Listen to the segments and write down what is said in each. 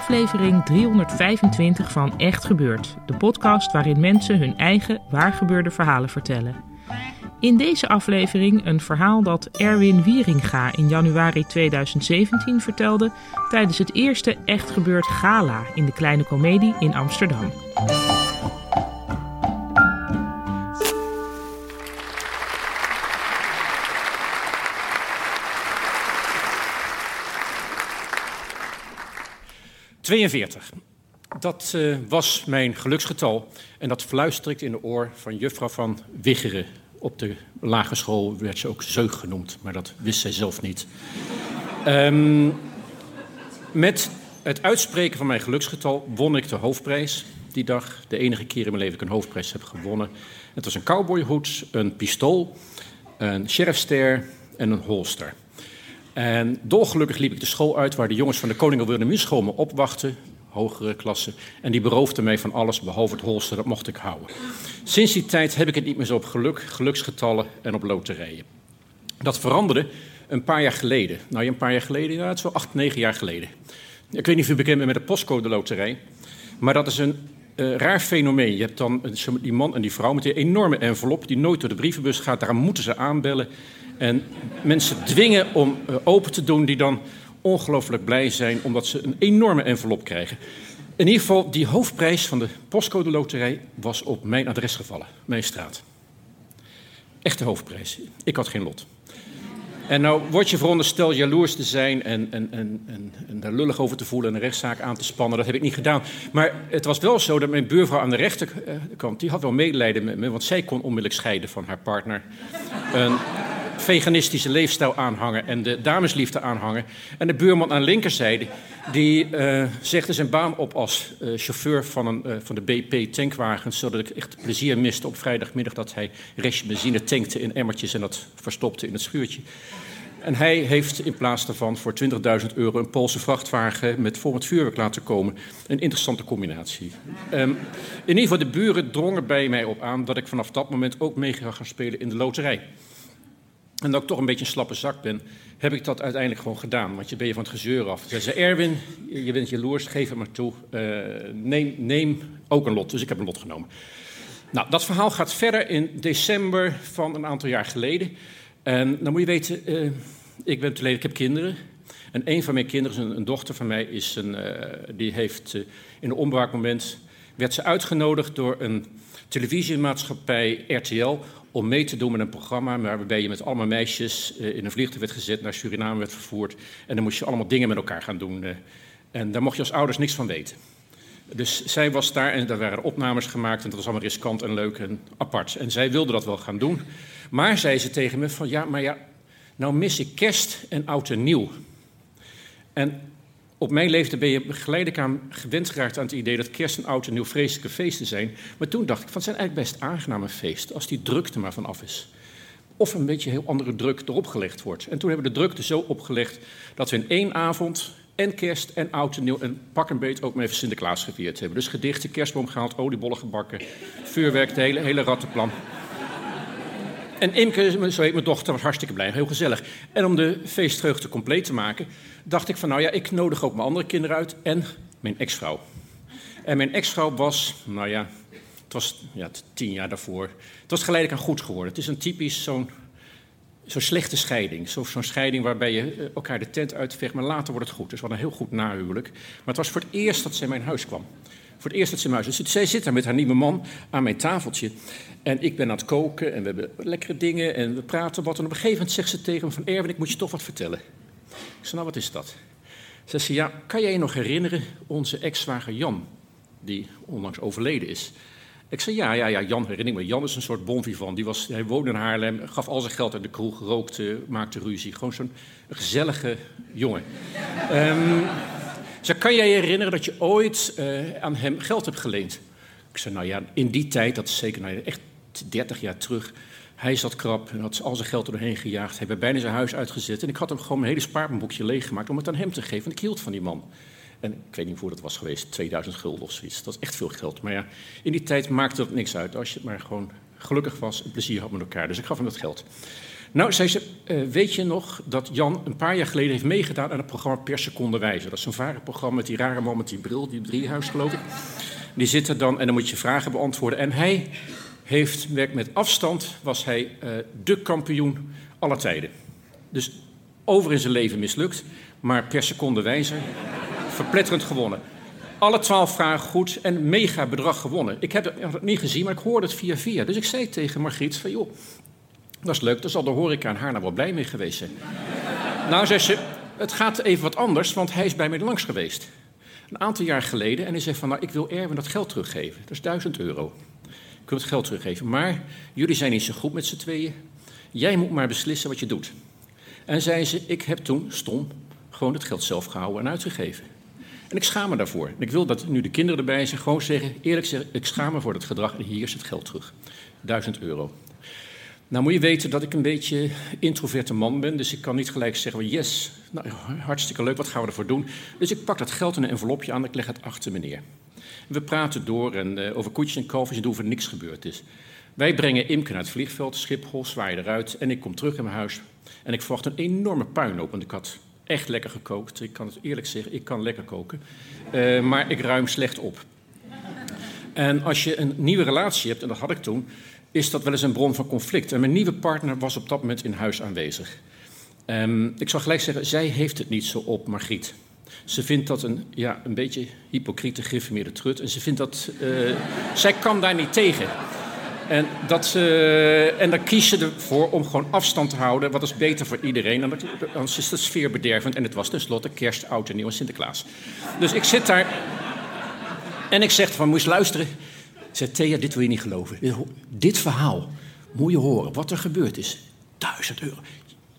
Aflevering 325 van Echt Gebeurd, de podcast waarin mensen hun eigen waargebeurde verhalen vertellen. In deze aflevering een verhaal dat Erwin Wieringa in januari 2017 vertelde tijdens het eerste Echt Gebeurd Gala in de Kleine Comedie in Amsterdam. ...42. Dat uh, was mijn geluksgetal. En dat fluister ik in de oor van juffrouw van Wiggeren. Op de lagere school werd ze ook zeug genoemd, maar dat wist zij zelf niet. Um, met het uitspreken van mijn geluksgetal won ik de hoofdprijs die dag. De enige keer in mijn leven dat ik een hoofdprijs heb gewonnen. Het was een cowboyhoed, een pistool, een sheriffster en een holster. En dolgelukkig liep ik de school uit waar de jongens van de Koning Wilhelminuschool me opwachten, hogere klasse. En die beroofden mij van alles behalve het holster, dat mocht ik houden. Sinds die tijd heb ik het niet meer zo op geluk, geluksgetallen en op loterijen. Dat veranderde een paar jaar geleden. Nou, een paar jaar geleden, ja, wel acht, negen jaar geleden. Ik weet niet of u bekend bent met de postcode loterij, maar dat is een uh, raar fenomeen. Je hebt dan die man en die vrouw met die enorme envelop die nooit door de brievenbus gaat. Daar moeten ze aanbellen. En mensen dwingen om uh, open te doen, die dan ongelooflijk blij zijn omdat ze een enorme envelop krijgen. In ieder geval, die hoofdprijs van de postcode loterij was op mijn adres gevallen, mijn straat. Echte hoofdprijs. Ik had geen lot. En nou word je verondersteld jaloers te zijn en, en, en, en, daar lullig over te voelen en een rechtszaak aan te spannen. Dat heb ik niet gedaan. Maar het was wel zo dat mijn buurvrouw aan de rechterkant, die had wel medelijden met me, want zij kon onmiddellijk scheiden van haar partner. Veganistische leefstijl aanhangen en de damesliefde aanhangen. En de buurman aan de linkerzijde, die uh, zegde zijn baan op als uh, chauffeur van, een, uh, van de BP tankwagens, zodat ik echt plezier miste op vrijdagmiddag dat hij restje benzine tankte in emmertjes en dat verstopte in het schuurtje. En hij heeft in plaats daarvan voor 20.000 euro een Poolse vrachtwagen met vol met vuurwerk laten komen. Een interessante combinatie. Um, in ieder geval, de buren drongen bij mij op aan dat ik vanaf dat moment ook mee ga gaan spelen in de loterij. En dat ik toch een beetje een slappe zak ben, heb ik dat uiteindelijk gewoon gedaan. Want je ben je van het gezeur af. Ze zei, Erwin, je bent jaloers, geef het maar toe. Uh, neem, neem ook een lot. Dus ik heb een lot genomen. Nou, dat verhaal gaat verder in december van een aantal jaar geleden. En dan moet je weten, uh, ik ben te ik heb kinderen. En een van mijn kinderen, een, dochter van mij, is een, uh, die heeft in een onbraakmoment... werd ze uitgenodigd door een televisiemaatschappij RTL om mee te doen met een programma waarbij je met allemaal meisjes uh, in een vliegtuig werd gezet, naar Suriname werd vervoerd. En dan moest je allemaal dingen met elkaar gaan doen. Uh, en daar mocht je als ouders niks van weten. Dus zij was daar en daar waren opnames gemaakt en dat was allemaal riskant en leuk en apart. En zij wilde dat wel gaan doen. Maar zei ze tegen me van ja, maar ja, nou mis ik kerst en oud en nieuw. En op mijn leeftijd ben je geleidelijk aan gewend geraakt aan het idee dat kerst en oud en nieuw vreselijke feesten zijn. Maar toen dacht ik, van het zijn eigenlijk best aangename feesten als die drukte maar vanaf is. Of een beetje heel andere druk erop gelegd wordt. En toen hebben we de drukte zo opgelegd dat we in één avond en kerst en oud en nieuw en pak een beet ook maar even Sinterklaas gevierd hebben. Dus gedichten, kerstboom gehaald, oliebollen gebakken, vuurwerk, de hele, hele rattenplan. En Imke, zo heet mijn dochter, was hartstikke blij, heel gezellig. En om de feestvreugde compleet te maken, dacht ik van nou ja, ik nodig ook mijn andere kinderen uit en mijn ex-vrouw. En mijn ex-vrouw was, nou ja, het was ja, tien jaar daarvoor. Het was geleidelijk aan goed geworden. Het is een typisch zo'n zo'n slechte scheiding. Zo'n zo scheiding waarbij je eh, elkaar de tent uitvecht, maar later wordt het goed. Dus wat een heel goed nahuwelijk. Maar het was voor het eerst dat zij in mijn huis kwam. Voor het eerst dat ze huis dus Zij zit daar met haar nieuwe man aan mijn tafeltje. En ik ben aan het koken en we hebben lekkere dingen en we praten wat. En op een gegeven moment zegt ze tegen me van... Erwin, ik moet je toch wat vertellen. Ik zei, nou, wat is dat? Zei ze, ja, kan jij je nog herinneren onze ex-zwager Jan, die onlangs overleden is? Ik zei, ja, ja, ja, Jan herinner ik me. Jan is een soort bon vivant. Die was, hij woonde in Haarlem, gaf al zijn geld uit de kroeg, rookte, maakte ruzie. Gewoon zo'n gezellige jongen. um, zei, kan jij je herinneren dat je ooit uh, aan hem geld hebt geleend? Ik zei, nou ja, in die tijd, dat is zeker nou, echt 30 jaar terug... Hij zat krap en had al zijn geld doorheen gejaagd. Hij werd bijna zijn huis uitgezet. En ik had hem gewoon mijn hele spaarboekje leeggemaakt om het aan hem te geven. Want ik hield van die man. En ik weet niet hoe dat was geweest, 2000 gulden of zoiets. Dat is echt veel geld. Maar ja, in die tijd maakte dat niks uit. Als je maar gewoon gelukkig was en plezier had met elkaar. Dus ik gaf hem dat geld. Nou, zei ze, uh, weet je nog dat Jan een paar jaar geleden heeft meegedaan aan het programma Per Seconde Wijze? Dat is zo'n varenprogramma met die rare man met die bril, die driehuis geloof ik. Die zit er dan en dan moet je vragen beantwoorden. En hij heeft, met afstand, was hij uh, de kampioen aller tijden. Dus over in zijn leven mislukt, maar per seconde wijze verpletterend gewonnen. Alle twaalf vragen goed en mega bedrag gewonnen. Ik heb het niet gezien, maar ik hoorde het via via. Dus ik zei tegen Margriet van, joh, dat is leuk, daar zal de horeca en haar nou wel blij mee geweest zijn. nou, zei ze, het gaat even wat anders, want hij is bij mij langs geweest. Een aantal jaar geleden en hij zei van, nou, ik wil Erwin dat geld teruggeven. Dat is duizend euro. Ik wil het geld teruggeven, maar jullie zijn niet zo goed met z'n tweeën. Jij moet maar beslissen wat je doet. En zei ze, ik heb toen, stom, gewoon het geld zelf gehouden en uitgegeven. En ik schaam me daarvoor. En ik wil dat nu de kinderen erbij zijn, gewoon zeggen, eerlijk zeggen, ik schaam me voor dat gedrag en hier is het geld terug. 1000 euro. Nou moet je weten dat ik een beetje introverte man ben, dus ik kan niet gelijk zeggen, yes, nou, hartstikke leuk, wat gaan we ervoor doen? Dus ik pak dat geld in een envelopje aan en ik leg het achter meneer. We praten door en, uh, over koetjes en kalfjes en doen niks gebeurd is. Wij brengen Imke naar het vliegveld, Schiphol, zwaaien eruit en ik kom terug in mijn huis. En ik verwacht een enorme puinhoop, want ik had echt lekker gekookt. Ik kan het eerlijk zeggen, ik kan lekker koken. Uh, maar ik ruim slecht op. En als je een nieuwe relatie hebt, en dat had ik toen, is dat wel eens een bron van conflict. En mijn nieuwe partner was op dat moment in huis aanwezig. Um, ik zal gelijk zeggen, zij heeft het niet zo op, Margriet. Ze vindt dat een, ja, een beetje hypocriete griffemeerde trut. En ze vindt dat... Uh, zij kan daar niet tegen. En, dat, uh, en dan kies ze ervoor om gewoon afstand te houden. Wat is beter voor iedereen. Anders is de sfeer bedervend. En het was tenslotte kerst, oud en nieuw en Sinterklaas. Dus ik zit daar. En ik zeg van, moest luisteren. Ik zeg, Thea, dit wil je niet geloven. Dit verhaal moet je horen. Wat er gebeurd is. Duizend euro.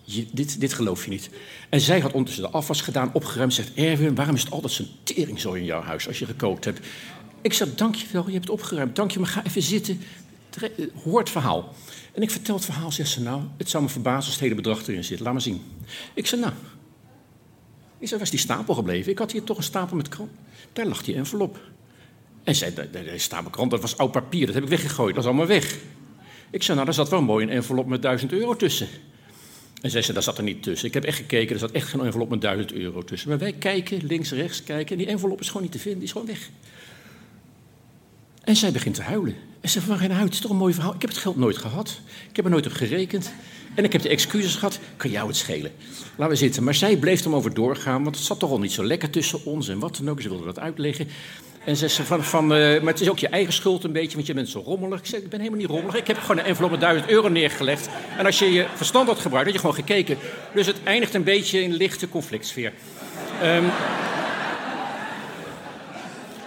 Je, dit, dit geloof je niet. En zij had ondertussen de afwas gedaan, opgeruimd. Zegt, Erwin, waarom is het altijd zo'n tering zo in jouw huis als je gekookt hebt? Ik zeg, dankjewel, je hebt het opgeruimd. Dank je, maar ga even zitten. Hoor het verhaal. En ik vertel het verhaal, zegt ze, nou, het zou me verbazen als het hele bedrag erin zit. Laat maar zien. Ik zei, nou. Ik zei, waar is die stapel gebleven? Ik had hier toch een stapel met krant. Daar lag die envelop. En zei, de, de stapel krant, dat was oud papier, dat heb ik weggegooid, dat is allemaal weg. Ik zei, nou, daar zat wel mooi een envelop met duizend euro tussen. En zei ze, daar zat er niet tussen. Ik heb echt gekeken, er zat echt geen envelop met duizend euro tussen. Maar wij kijken, links, rechts kijken, en die envelop is gewoon niet te vinden, die is gewoon weg. En zij begint te huilen. En ze van geen uit, het is toch een mooi verhaal. Ik heb het geld nooit gehad. Ik heb er nooit op gerekend. En ik heb de excuses gehad. Kan jou het schelen? Laten we zitten. Maar zij bleef er over doorgaan, want het zat toch al niet zo lekker tussen ons en wat dan ook. Ze wilde dat uitleggen. En ze van, van uh, maar het is ook je eigen schuld een beetje, want je bent zo rommelig. Ik ik ben helemaal niet rommelig. Ik heb gewoon een envelop met 1000 euro neergelegd. En als je je verstand had gebruikt, had je gewoon gekeken. Dus het eindigt een beetje in lichte conflictsfeer. Um,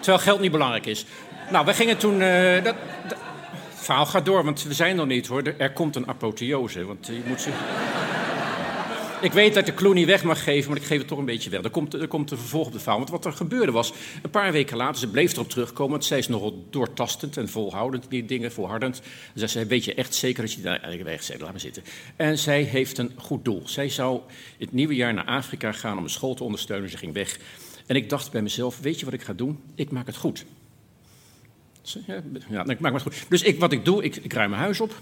terwijl geld niet belangrijk is. Nou, we gingen toen. Uh, dat, het verhaal gaat door, want we zijn nog niet hoor. Er komt een apotheose. Want je moet ze. Ik weet dat de clue niet weg mag geven, maar ik geef het toch een beetje weg. Er komt, er komt een vervolg op de verhaal. Want wat er gebeurde was, een paar weken later, ze bleef erop terugkomen. Want zij is nogal doortastend en volhoudend, die dingen, volhardend. Ze zei, weet je echt zeker dat je daar eigenlijk weg Laat maar zitten. En zij heeft een goed doel. Zij zou het nieuwe jaar naar Afrika gaan om een school te ondersteunen. Ze ging weg. En ik dacht bij mezelf, weet je wat ik ga doen? Ik maak het goed. Ja, ik het goed. Dus ik, wat ik doe, ik, ik ruim mijn huis op.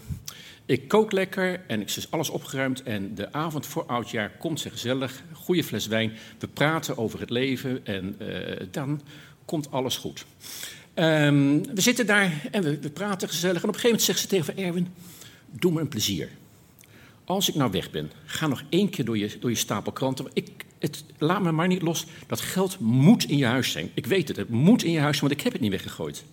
Ik kook lekker en ik is alles opgeruimd. En de avond voor oudjaar komt ze gezellig, goede fles wijn. We praten over het leven en uh, dan komt alles goed. Um, we zitten daar en we, we, praten gezellig. En op een gegeven moment zegt ze tegen Erwin, doe me een plezier. Als ik nou weg ben, ga nog één keer door je, door je stapel kranten. Ik, het, laat me maar niet los. Dat geld moet in je huis zijn. Ik weet het, het moet in je huis zijn, want ik heb het niet weggegooid.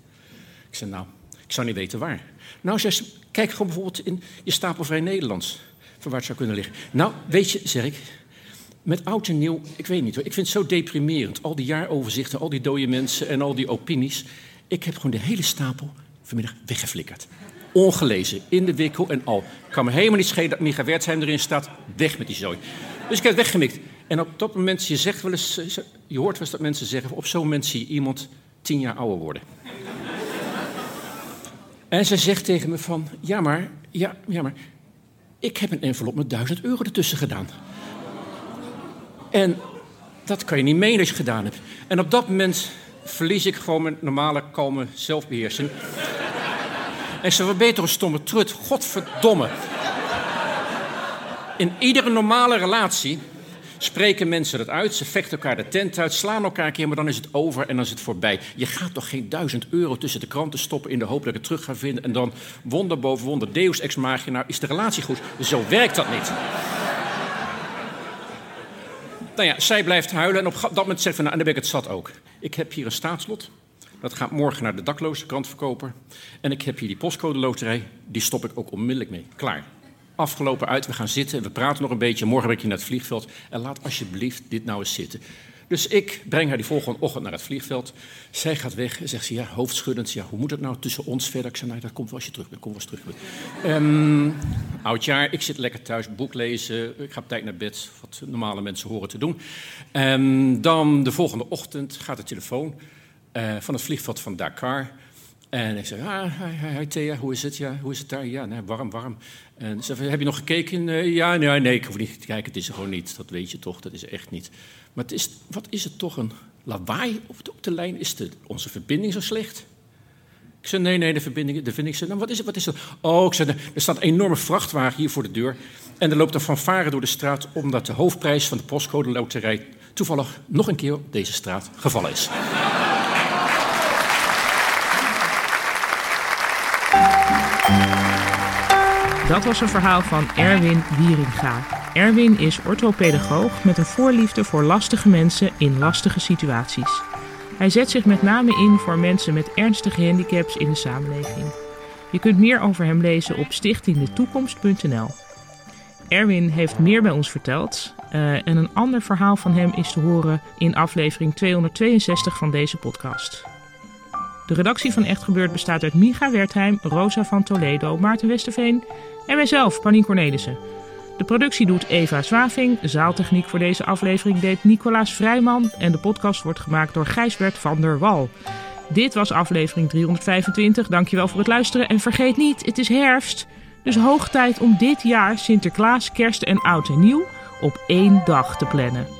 Ik zei, nou, ik zou niet weten waar. Nou, zei ze, kijk gewoon bijvoorbeeld in je stapel Vrij Nederlands. Van waar het zou kunnen liggen. Nou, weet je, zeg ik, met oud en nieuw, ik weet niet hoor. Ik vind het zo deprimerend. Al die jaaroverzichten, al die dode mensen en al die opinies. Ik heb gewoon de hele stapel vanmiddag weggeflikkerd. Ongelezen, in de wikkel en al. Ik kan me helemaal niet schelen dat Micha Wertheim erin staat. Weg met die zooi. Dus ik heb het weggemikt. En op dat moment, je zegt wel eens, je hoort wel eens dat mensen zeggen... op zo'n moment zie je iemand tien jaar ouder worden. En ze zegt tegen me van, ja maar, ja, ja maar... ik heb een envelop met duizend euro ertussen gedaan. En dat kan je niet menen als je gedaan hebt. En op dat moment verlies ik gewoon mijn normale, kalme zelfbeheersing. en ze wat beter een stomme trut. Godverdomme. In iedere normale relatie spreken mensen dat uit. Ze vechten elkaar de tent uit, slaan elkaar een keer, maar dan is het over en dan is het voorbij. Je gaat toch geen duizend euro tussen de kranten stoppen in de hoop dat ik het terug ga vinden. En dan wonder boven wonder, deus ex machina, is de relatie goed. Zo werkt dat niet. Nou zij blijft huilen en op dat moment zegt ze, nou, en dan ben ik het zat ook. Ik heb hier een staatslot. Dat gaat morgen naar de dakloze krantverkoper. En ik heb hier die postcode loterij. Die stop ik ook onmiddellijk mee. Klaar. Afgelopen uit, we gaan zitten en we praten nog een beetje. Morgen ben ik hier naar het vliegveld. En laat alsjeblieft dit nou eens zitten. Dus ik breng haar die volgende ochtend naar het vliegveld. Zij gaat weg en zegt ze, ja, hoofdschuddend. Ja, hoe moet het nou tussen ons verder? Ik zei, nou, dat komt wel als je terug bent. Kom wel eens terug. Um, oudjaar, ik zit lekker thuis, boek lezen. Ik ga op tijd naar bed, wat normale mensen horen te doen. Um, dan de volgende ochtend gaat de telefoon uh, van het vliegveld van Dakar... En ik zeg, ah, hi, hi, Thea, hoe is het? Ja, hoe is het daar? Ja, nee, warm, warm. En ze zei, heb je nog gekeken? Uh, ja, nee, nee, ik hoef niet te kijken. Het is er gewoon niet. Dat weet je toch, dat is echt niet. Maar het is, wat is het toch een lawaai op de, op de lijn? Is de, onze verbinding zo slecht? Ik zei, nee, nee, de verbinding, de vind ik Nou, wat is het, wat is het? Oh, ik zei, er staat een enorme vrachtwagen hier voor de deur. En er loopt een fanfare door de straat... omdat de hoofdprijs van de postcode loterij... toevallig nog een keer deze straat gevallen is. Dat was een verhaal van Erwin Wieringa. Erwin is orthopedagoog met een voorliefde voor lastige mensen in lastige situaties. Hij zet zich met name in voor mensen met ernstige handicaps in de samenleving. Je kunt meer over hem lezen op stichtingdetoekomst.nl. Erwin heeft meer bij ons verteld uh, en een ander verhaal van hem is te horen in aflevering 262 van deze podcast. De redactie van Echt Gebeurd bestaat uit Micha Wertheim, Rosa van Toledo, Maarten Westerveen en mijzelf, Panien Cornelissen. De productie doet Eva Zwaving, zaaltechniek voor deze aflevering deed Nicolaas Vrijman en de podcast wordt gemaakt door Gijsbert van der Wal. Dit was aflevering 325. Dankjewel voor het luisteren en vergeet niet, het is herfst. Dus hoog tijd om dit jaar Sinterklaas, Kerst en Oud en Nieuw op één dag te plannen.